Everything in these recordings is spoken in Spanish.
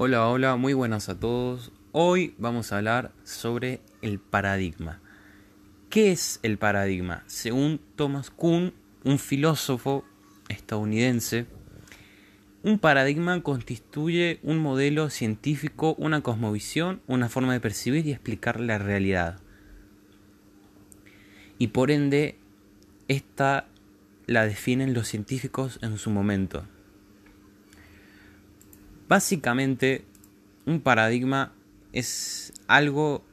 Hola, hola, muy buenas a todos. Hoy vamos a hablar sobre el paradigma. ¿Qué es el paradigma? Según Thomas Kuhn, un filósofo estadounidense, un paradigma constituye un modelo científico, una cosmovisión, una forma de percibir y explicar la realidad. Y por ende, esta la definen los científicos en su momento. Básicamente, un paradigma es algo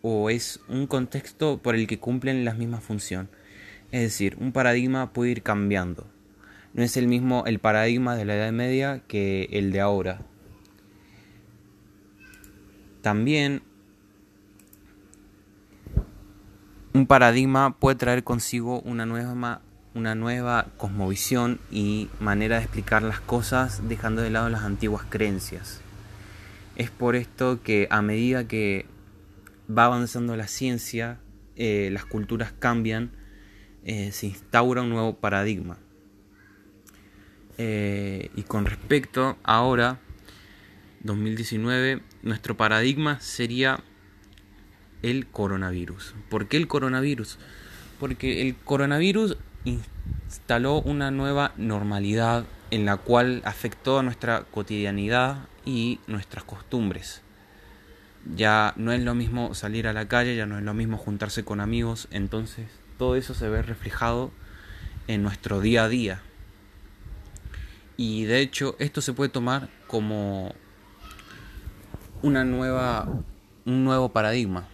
o es un contexto por el que cumplen la misma función. Es decir, un paradigma puede ir cambiando. No es el mismo el paradigma de la Edad Media que el de ahora. También un paradigma puede traer consigo una nueva una nueva cosmovisión y manera de explicar las cosas dejando de lado las antiguas creencias. Es por esto que a medida que va avanzando la ciencia, eh, las culturas cambian, eh, se instaura un nuevo paradigma. Eh, y con respecto ahora, 2019, nuestro paradigma sería el coronavirus. ¿Por qué el coronavirus? Porque el coronavirus instaló una nueva normalidad en la cual afectó a nuestra cotidianidad y nuestras costumbres. Ya no es lo mismo salir a la calle, ya no es lo mismo juntarse con amigos, entonces todo eso se ve reflejado en nuestro día a día. Y de hecho esto se puede tomar como una nueva un nuevo paradigma